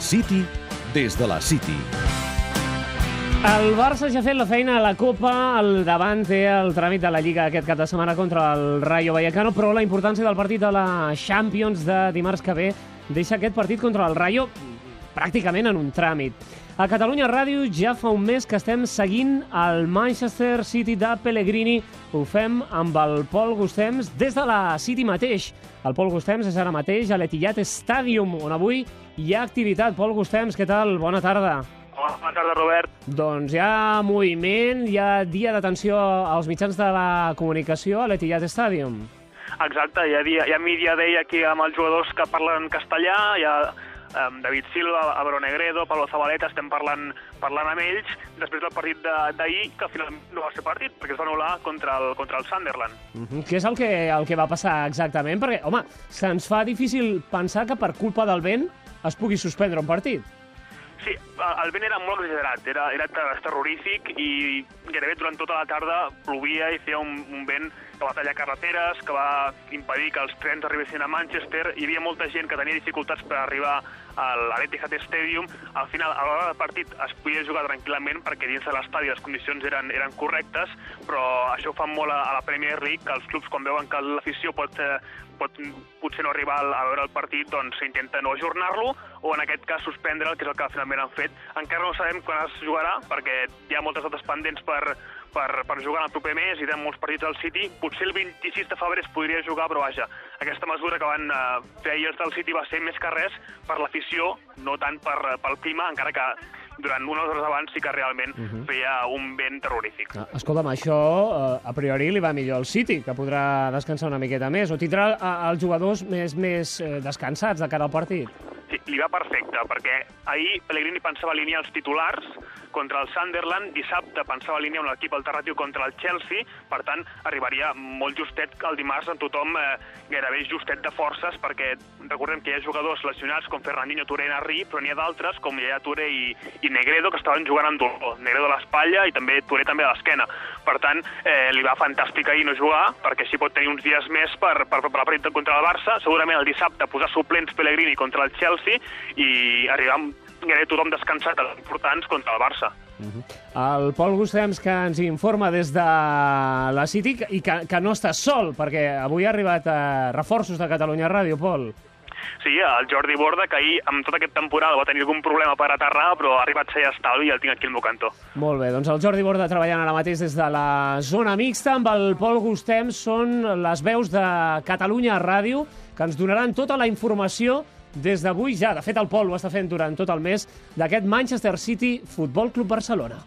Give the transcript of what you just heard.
City des de la City. El Barça ja ha fet la feina a la Copa, el davant té el tràmit de la Lliga aquest cap de setmana contra el Rayo Vallecano, però la importància del partit de la Champions de dimarts que ve deixa aquest partit contra el Rayo pràcticament en un tràmit. A Catalunya Ràdio ja fa un mes que estem seguint el Manchester City de Pellegrini. Ho fem amb el Pol Gustems des de la City mateix. El Pol Gustems és ara mateix a l'Etihad Stadium, on avui hi ha activitat. Pol Gustems, què tal? Bona tarda. Hola, bona tarda, Robert. Doncs hi ha moviment, hi ha dia d'atenció als mitjans de la comunicació a l'Etihad Stadium. Exacte, hi ha, dia, hi ha media day aquí amb els jugadors que parlen castellà, hi ha um, David Silva, Abro Negredo, Pablo Zabaleta, estem parlant, parlant amb ells després del partit de- d'ahir, que finalment no va ser partit, perquè es va anul·lar contra el, contra el Sunderland. Uh -huh. Què és el que, el que va passar exactament? Perquè, home, se'ns fa difícil pensar que per culpa del vent es pugui suspendre un partit. Sí, el vent era molt exagerat, era, era ter- terrorífic i gairebé durant tota la tarda plovia i feia un, un vent que va tallar carreteres, que va impedir que els trens arribessin a Manchester. Hi havia molta gent que tenia dificultats per arribar a l'Etihad Stadium. Al final, a l'hora del partit es podia jugar tranquil·lament perquè dins de l'estadi les condicions eren, eren correctes, però això ho fan molt a, a la Premier League, que els clubs quan veuen que l'afició pot, eh, pot potser no arribar a veure el partit, doncs s'intenta no ajornar-lo o en aquest cas suspendre'l, que és el que finalment han fet. Encara no sabem quan es jugarà, perquè hi ha moltes dates pendents per, per, per jugar en el proper mes i tenen molts partits al City. Potser el 26 de febrer es podria jugar, però vaja, aquesta mesura que van eh, fer ahir els del City va ser més que res per l'afició, no tant per, pel clima, encara que durant unes hores abans sí que realment uh -huh. feia un vent terrorífic. Ah, Escolta'm, això eh, a priori li va millor al City, que podrà descansar una miqueta més, o tindrà eh, els jugadors més, més eh, descansats de cara al partit. Sí, li va perfecte, perquè ahir Pellegrini pensava alinear els titulars contra el Sunderland, dissabte pensava alinear un equip alternatiu contra el Chelsea, per tant, arribaria molt justet el dimarts amb tothom eh, gairebé justet de forces, perquè recordem que hi ha jugadors lesionats com Fernandinho, Touré i Narri, però n'hi ha d'altres, com ha Touré i, i Negredo, que estaven jugant amb dolor. Negredo a l'espatlla i també Touré també a l'esquena. Per tant, eh, li va fantàstic ahir no jugar, perquè així pot tenir uns dies més per, per preparar el partit contra el Barça, segurament el dissabte posar suplents Pellegrini contra el Chelsea i arribar amb gairebé tothom descansat a les importants contra el Barça. El Pol Gustems, que ens informa des de la City i que, que no està sol, perquè avui ha arribat eh, reforços de Catalunya Ràdio, Pol. Sí, el Jordi Borda, que ahir, amb tota aquesta temporada, va tenir algun problema per aterrar, però ha arribat a ser estalvi i el tinc aquí al meu cantó. Molt bé, doncs el Jordi Borda treballant ara mateix des de la zona mixta amb el Pol Gustems són les veus de Catalunya Ràdio que ens donaran tota la informació des d'avui ja. De fet, el Pol ho està fent durant tot el mes d'aquest Manchester City Futbol Club Barcelona.